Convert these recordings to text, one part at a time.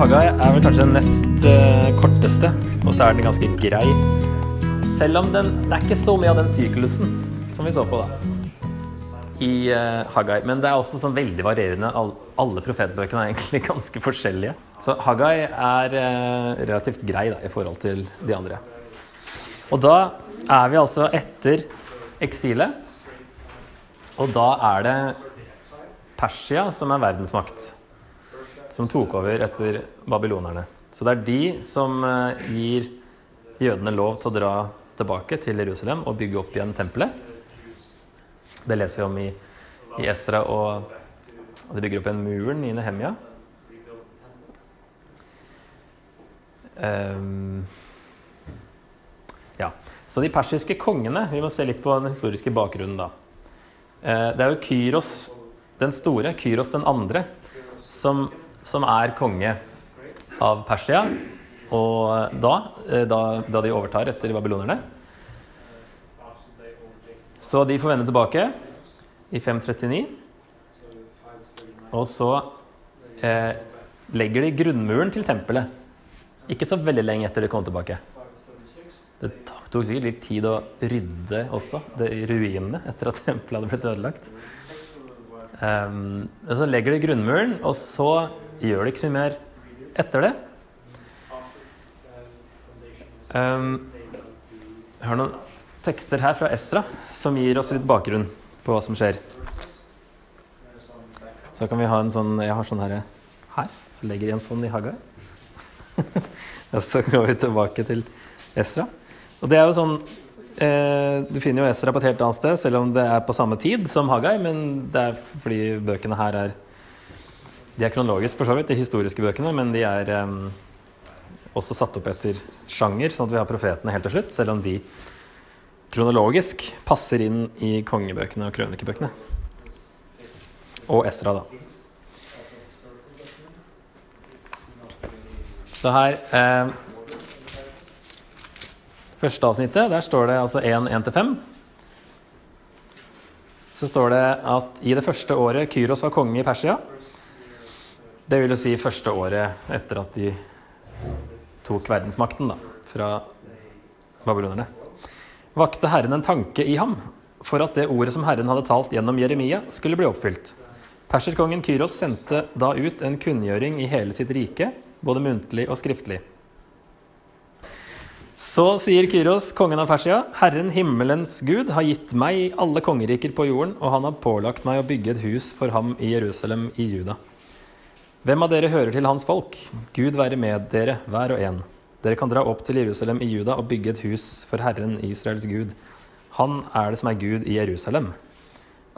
Haggai er vel kanskje den nest uh, korteste, og så er den ganske grei. Selv om den, det er ikke så mye av den syklusen som vi så på da, i uh, Haggai. Men det er også sånn veldig varierende. All, alle profetbøkene er egentlig ganske forskjellige. Så Haggai er uh, relativt grei da, i forhold til de andre. Og da er vi altså etter eksilet. Og da er det Persia som er verdensmakt, som tok over etter babylonerne. Så det er de som eh, gir jødene lov til å dra tilbake til Jerusalem og bygge opp igjen tempelet. Det leser vi om i, i Esra, og, de bygger opp igjen muren i Nehemia. Um, ja. Så de persiske kongene Vi må se litt på den historiske bakgrunnen, da. Uh, det er jo Kyros den store, Kyros den andre, som, som er konge av Persia. Og da, eh, da, da de overtar etter babylonerne Så de får vende tilbake i 539. Og så eh, legger de grunnmuren til tempelet. Ikke så veldig lenge etter de kom tilbake. Det tok sikkert litt tid å rydde også, det ruinene, etter at tempelet hadde blitt ødelagt. Um, så legger de grunnmuren, og så gjør det ikke så mye mer etter det. Um, jeg har noen tekster her fra Estra som gir oss litt bakgrunn på hva som skjer. Så kan vi ha en sånn Jeg har sånn her, her så legger jeg en sånn i haga. og så går vi tilbake til Esra. Og det er jo sånn eh, Du finner jo Esra på et helt annet sted, selv om det er på samme tid som Hagai, men det er fordi bøkene her er De er kronologisk for så vidt, de historiske bøkene, men de er um, også satt opp etter sjanger, sånn at vi har profetene helt til slutt, selv om de kronologisk passer inn i kongebøkene og krønikebøkene. Og Esra, da. Så her eh, Første avsnittet, der står det altså 1-1-5. Så står det at i det første året Kyros var konge i Persia Det vil jo si første året etter at de tok verdensmakten da, fra babylonerne. Vakte Herren en tanke i ham for at det ordet som Herren hadde talt gjennom Jeremia, skulle bli oppfylt. Perserkongen Kyros sendte da ut en kunngjøring i hele sitt rike, både muntlig og skriftlig. Så sier Kyros, kongen av Persia, Herren himmelens Gud har gitt meg alle kongeriker på jorden, og han har pålagt meg å bygge et hus for ham i Jerusalem i Juda. Hvem av dere hører til hans folk? Gud være med dere, hver og en. Dere kan dra opp til Jerusalem i Juda og bygge et hus for Herren, Israels Gud. Han er det som er Gud i Jerusalem.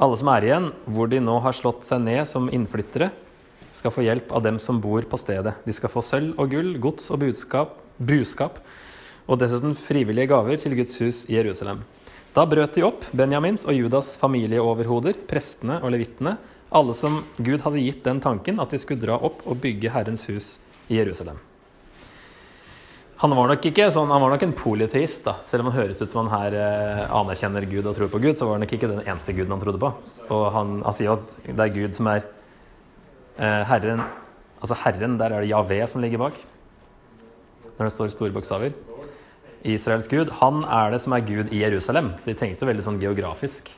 Alle som er igjen, hvor de nå har slått seg ned som innflyttere, skal få hjelp av dem som bor på stedet. De skal få sølv og gull, gods og budskap, bruskap og dessuten frivillige gaver til Guds hus i Jerusalem. Da brøt de opp Benjamins og Judas familieoverhoder, prestene og levittene, alle som Gud hadde gitt den tanken at de skulle dra opp og bygge Herrens hus i Jerusalem. Han var nok ikke sånn, han var nok en polyteist, da. selv om han høres ut som han her eh, anerkjenner Gud og tror på Gud, så var han nok ikke den eneste guden han trodde på. Og han, han sier jo at det er Gud som er eh, Herren Altså Herren, der er det Javé som ligger bak, når det står store bokstaver. Israels gud, han er det som er Gud i Jerusalem. Så de tenkte jo veldig sånn geografisk.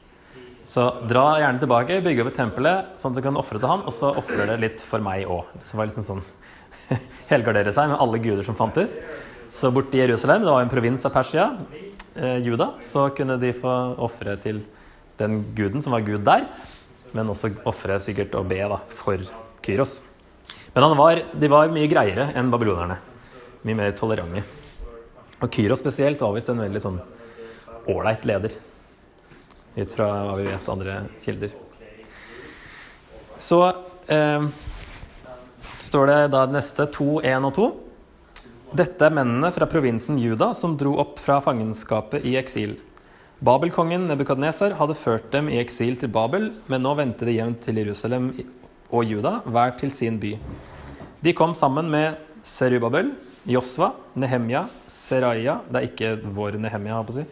Så dra gjerne tilbake, bygge opp et tempelet, sånn at du kan ofre til ham. og så ofrer det litt for meg òg. Så var liksom sånn Helgardere seg med alle guder som fantes. Så borte i Jerusalem, det var en provins av Persia, eh, Juda, så kunne de få ofre til den guden som var gud der, men også ofre sikkert og be da, for Kyros. Men var, de var mye greiere enn babylonerne. Mye mer tolerante. Og Kyros spesielt var visst en veldig sånn ålreit leder. Ut fra hva vi vet andre kilder. Så eh, står det da neste 2, 1 og 2. Dette er mennene fra provinsen Juda som dro opp fra fangenskapet i eksil. Babelkongen Nebukadneser hadde ført dem i eksil til Babel, men nå vendte de hjem til Jerusalem og Juda, hver til sin by. De kom sammen med Serubabel, Josva, Nehemja, Seraya Det er ikke vår Nehemja, har jeg på å si.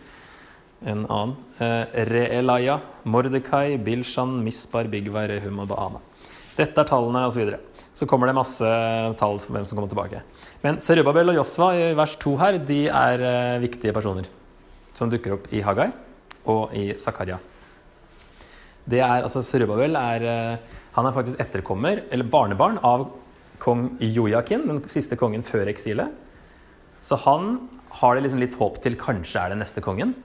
En annen. Eh, Reelaya, Mordekai, Bilshan, Misbar, Bigvar, Rehum og Baana. Dette er tallene, osv. Så, så kommer det masse tall for hvem som kommer tilbake. Men Serubabel og Josva i vers 2 her, de er eh, viktige personer som dukker opp i Hagai og i Zakaria. Det er, altså Serubabel er, eh, han er faktisk etterkommer, eller barnebarn, av kong Jojakin, den siste kongen før eksilet. Så han har det liksom litt håp til kanskje er den neste kongen.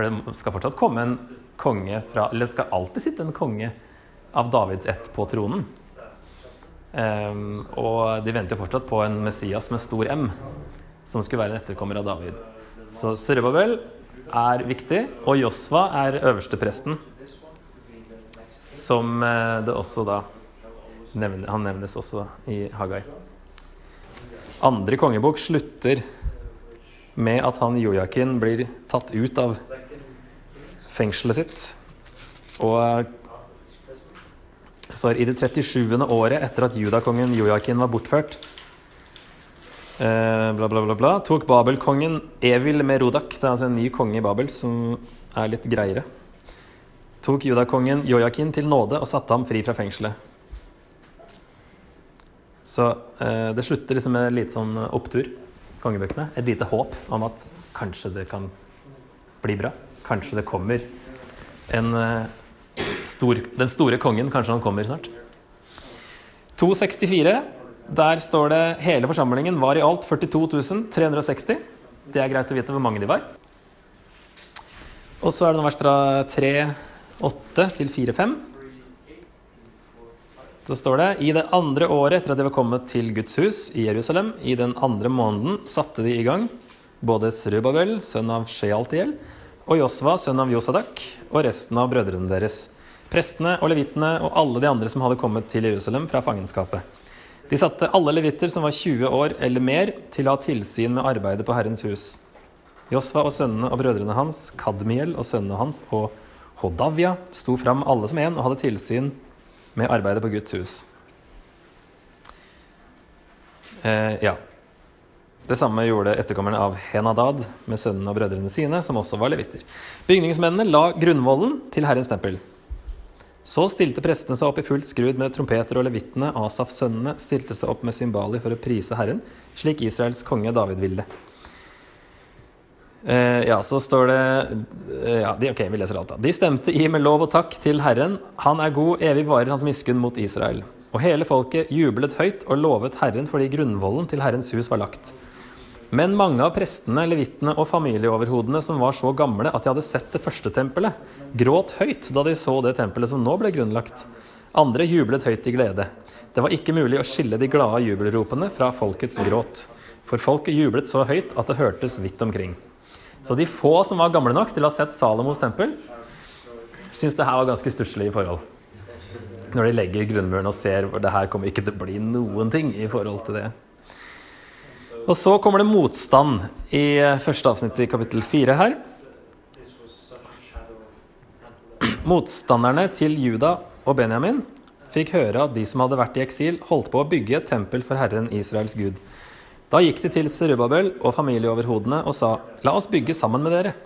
For det skal fortsatt komme en konge fra Eller det skal alltid sitte en konge av Davids ett på tronen. Um, og de venter fortsatt på en Messias med stor M, som skulle være en etterkommer av David. Så Serubabel er viktig, og Josva er øverstepresten, som eh, det også da nevner, Han nevnes også i Hagai. Andre kongebok slutter med at han Jojakin blir tatt ut av fengselet sitt. Og så i det 37. året etter at judakongen Jojakin var bortført, eh, bla, bla, bla, bla, tok Babelkongen Evil Merodak, det er altså en ny konge i Babel som er litt greiere, tok judakongen Jojakin til nåde og satte ham fri fra fengselet. Så eh, det slutter liksom med litt sånn opptur, kongebøkene. Et lite håp om at kanskje det kan bli bra. Kanskje det kommer en eh, stor, Den store kongen, kanskje han kommer snart. 264. Der står det hele forsamlingen var i alt 42 360. Det er greit å vite hvor mange de var. Og så er det noen vers fra 3,8 til 4,5. Så står det i det andre året etter at de var kommet til Guds hus i Jerusalem, i den andre måneden satte de i gang både Srubabel, sønn av Shealtiel, og Josva, sønn av Josadak, og resten av brødrene deres, prestene og levitene og alle de andre som hadde kommet til Jerusalem fra fangenskapet. De satte alle levitter som var 20 år eller mer, til å ha tilsyn med arbeidet på Herrens hus. Josva og sønnene og brødrene hans, Kadmiel og sønnene hans og Hodavia sto fram alle som en og hadde tilsyn med arbeidet på Guds hus. Eh, ja. Det samme gjorde etterkommerne av Henadad med sønnene og brødrene sine, som også var levitter. Bygningsmennene la grunnvollen til Herrens tempel. Så stilte prestene seg opp i fullt skrud med trompeter, og levittene, Asafs sønnene, stilte seg opp med symbali for å prise Herren, slik Israels konge David ville. Uh, ja, så står det uh, ja, de, Ok, vi leser alt, da. De stemte i med lov og takk til Herren. Han er god, evig varer hans miskunn mot Israel. Og hele folket jublet høyt og lovet Herren fordi grunnvollen til Herrens hus var lagt. Men mange av prestene, levittene og familieoverhodene som var så gamle at de hadde sett det første tempelet, gråt høyt da de så det tempelet som nå ble grunnlagt. Andre jublet høyt i glede. Det var ikke mulig å skille de glade jubelropene fra folkets gråt. For folket jublet så høyt at det hørtes vidt omkring. Så de få som var gamle nok til å ha sett Salomos tempel, syntes det her var ganske stusslige forhold. Når de legger grunnmuren og ser hvor det her kommer ikke til å bli noen ting i forhold til det. Og så kommer det motstand i første avsnitt i kapittel fire her. Motstanderne til Juda og Benjamin fikk høre at de som hadde vært i eksil, holdt på å bygge et tempel for Herren Israels Gud. Da gikk de til Serubabel og familieoverhodene og sa, la oss bygge sammen med dere.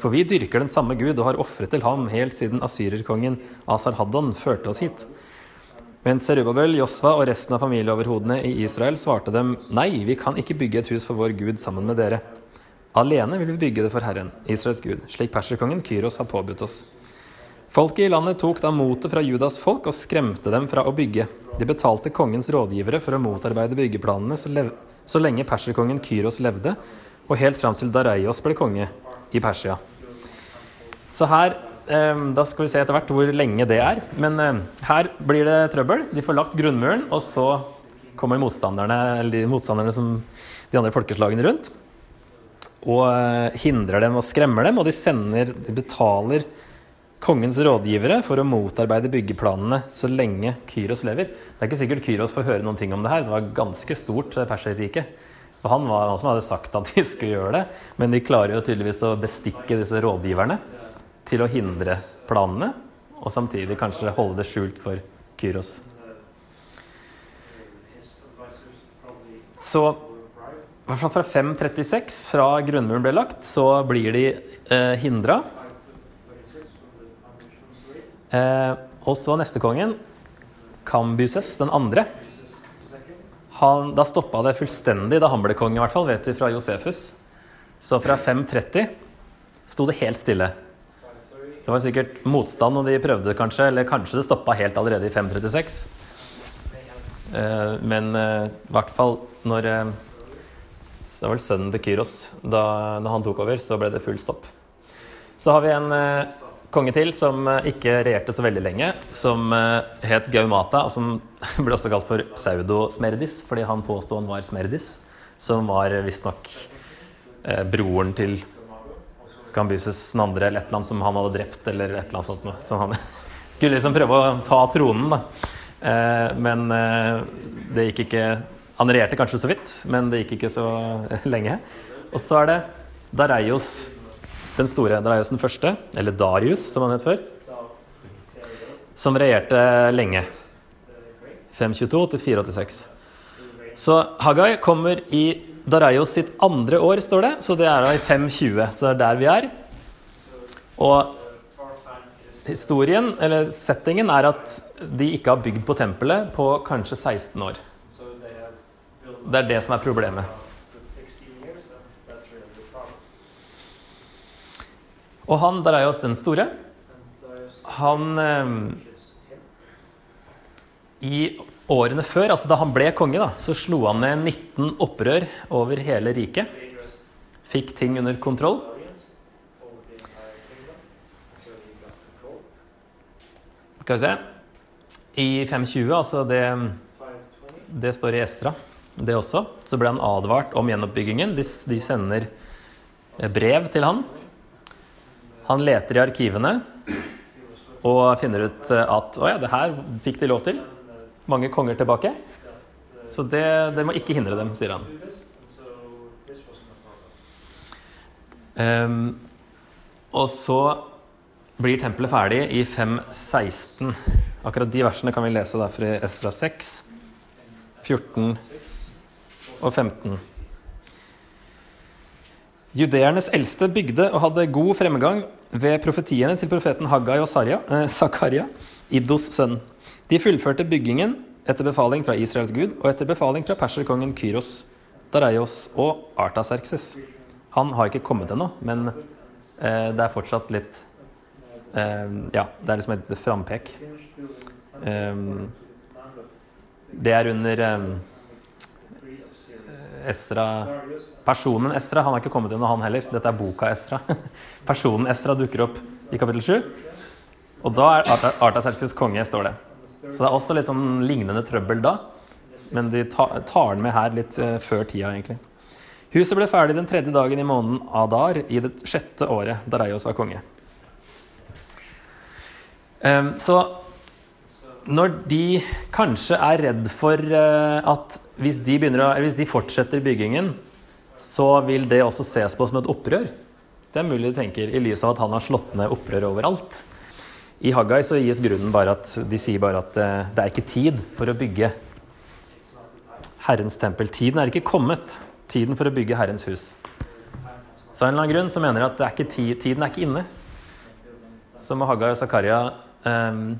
For vi dyrker den samme Gud og har ofret til ham helt siden asyrerkongen Asar-Haddon førte oss hit. Men Serubabel, Josva og resten av familieoverhodene i Israel svarte dem nei, vi kan ikke bygge et hus for vår Gud sammen med dere. Alene vil vi bygge det for Herren, Israels Gud, slik perserkongen Kyros har påbudt oss. Folket i landet tok da motet fra Judas folk og skremte dem fra å bygge. De betalte kongens rådgivere for å motarbeide byggeplanene så, så lenge perserkongen Kyros levde, og helt fram til Dareios ble konge i Persia. Så her da skal vi se etter hvert hvor lenge det er. Men ehm, her blir det trøbbel. De får lagt grunnmuren, og så kommer motstanderne, eller de motstanderne som de andre folkeslagene rundt, og eh, hindrer dem og skremmer dem. Og de sender, de betaler kongens rådgivere for å motarbeide byggeplanene så lenge Kyros lever. Det er ikke sikkert Kyros får høre noen ting om det her. Det var ganske stort eh, perserrike. Og han var han som hadde sagt at de skulle gjøre det, men de klarer jo tydeligvis å bestikke disse rådgiverne til å hindre planene, og samtidig kanskje holde det skjult for Kyros. Så i hvert fall fra 536, fra grunnmuren ble lagt, så blir de eh, hindra. Eh, og så neste kongen, Kambyses den andre. Han, da stoppa det fullstendig da han ble konge, i hvert fall, vet vi fra Josefus. Så fra 530 sto det helt stille. Det var sikkert motstand, og de prøvde kanskje, eller kanskje det stoppa helt allerede i 536. Eh, men eh, i hvert fall når eh, Det var vel sønnen til Kyros. Da når han tok over, så ble det full stopp. Så har vi en konge til som ikke regjerte så veldig lenge, som het Gaumata, og som ble også kalt for pseudo-Smerdis, fordi han påsto han var Smerdis, som var visstnok broren til Cambyses den andre, eller et eller annet som han hadde drept, eller et eller annet sånt. Så han skulle liksom prøve å ta tronen, da. Eh, men eh, det gikk ikke Han regjerte kanskje så vidt, men det gikk ikke så lenge. Og så er det Dareios den store, Dareios den første, eller Darius som han het før, som regjerte lenge. 522 til 486. Så Hagai kommer i Dareios sitt andre år, står det, så det er da i 520. Så det er der vi er. Og historien, eller settingen, er at de ikke har bygd på tempelet på kanskje 16 år. Det er det som er problemet. Og han Dareios den store, han eh, I årene før, altså da han ble konge, da, så slo han ned 19 opprør over hele riket. Fikk ting under kontroll. Skal vi se I 520, altså det, det står i Estra, det også, så ble han advart om gjenoppbyggingen. De, de sender brev til han. Han leter i arkivene og finner ut at å ja, det her fikk de lov til. Mange konger tilbake. Så det, det må ikke hindre dem, sier han. Um, og så blir tempelet ferdig i 516. Akkurat de versene kan vi lese derfor i Esra 6, 14 og 15. Judeernes eldste bygde og hadde god fremgang ved profetiene til profeten Haggai og Sarja, eh, Iddos sønn. De fullførte byggingen etter befaling fra Israels gud og etter befaling fra perserkongen Kyros, Dareios og Artaserkses. Han har ikke kommet ennå, men eh, det er fortsatt litt eh, Ja, det er liksom et frampek. Eh, det er under eh, Esra Personen Esra han har ikke kommet ennå, han heller. Dette er boka Esra. Personen Esra dukker opp i kapittel 7. Og da er Artaserkses konge, står det. Så det er også litt sånn lignende trøbbel da. Men de tar den med her litt uh, før tida, egentlig. Huset ble ferdig den tredje dagen i måneden Adar i det sjette året da Reios var konge. Um, så når de kanskje er redd for uh, at hvis de, å, hvis de, fortsetter byggingen, så vil det også ses på som et opprør. Det er mulig de tenker i lys av at han har slått ned opprør overalt. I Haggai så gis grunnen bare at de sier bare at uh, det er ikke tid for å bygge Herrens tempel. Tiden er ikke kommet. Tiden for å bygge Herrens hus. Så av en eller annen grunn så mener de at er tid, tiden er ikke inne. Så må Haggai og Zakaria um,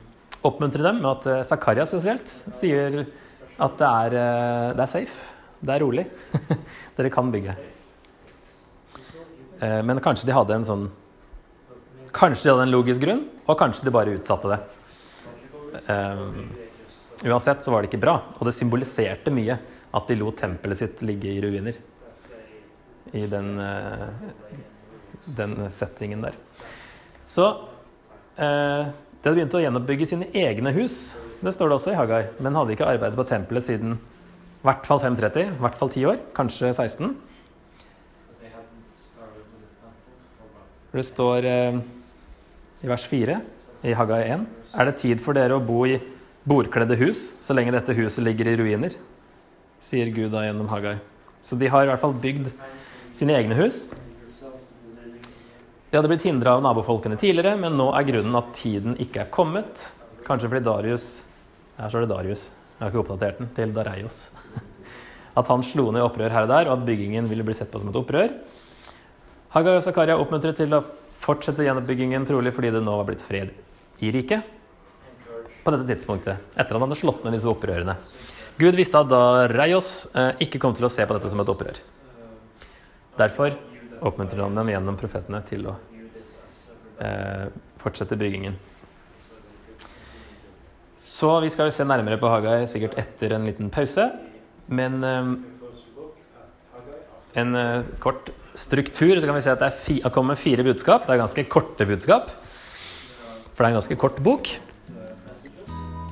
oppmuntre dem med at uh, Zakaria spesielt sier at det er, uh, det er safe. Det er rolig. Dere kan bygge. Men kanskje de hadde en sånn Kanskje de hadde en logisk grunn, og kanskje de bare utsatte det. Um, uansett så var det ikke bra, og det symboliserte mye at de lot tempelet sitt ligge i ruiner. I den, den settingen der. Så eh, de hadde begynt å gjenoppbygge sine egne hus. Det står det også i Hagai. Men hadde ikke arbeidet på tempelet siden i hvert fall 530, i hvert fall 10 år, kanskje 16. Det står eh, i vers 4 i Haggai 1 Er det tid for dere å bo i bordkledde hus så lenge dette huset ligger i ruiner? Sier Gud da gjennom Haggai. Så de har i hvert fall bygd sine egne hus. De hadde blitt hindra av nabofolkene tidligere, men nå er grunnen at tiden ikke er kommet. Kanskje fordi Darius Her står det Darius, jeg har ikke oppdatert den, til Dareios. At han slo ned opprør her og der, og at byggingen ville bli sett på som et opprør. Hagai og Zakaria oppmuntret til å fortsette gjenoppbyggingen, trolig fordi det nå var blitt fred i riket. på dette tidspunktet, etter at han hadde slått ned disse opprørene. Gud visste at da Reios eh, ikke kom til å se på dette som et opprør. Derfor oppmuntrer han dem gjennom profetene til å eh, fortsette byggingen. Så vi skal se nærmere på Hagai sikkert etter en liten pause. Men eh, en eh, kort struktur, så kan vi se at det fi, kommer fire budskap. Det er ganske korte budskap, for det er en ganske kort bok.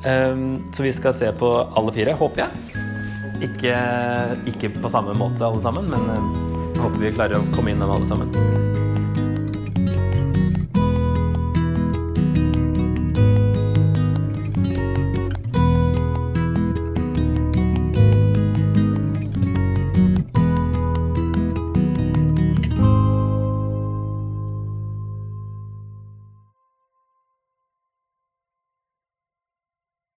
Um, så vi skal se på alle fire, håper jeg. Ikke, ikke på samme måte alle sammen, men jeg håper vi klarer å komme innom alle sammen.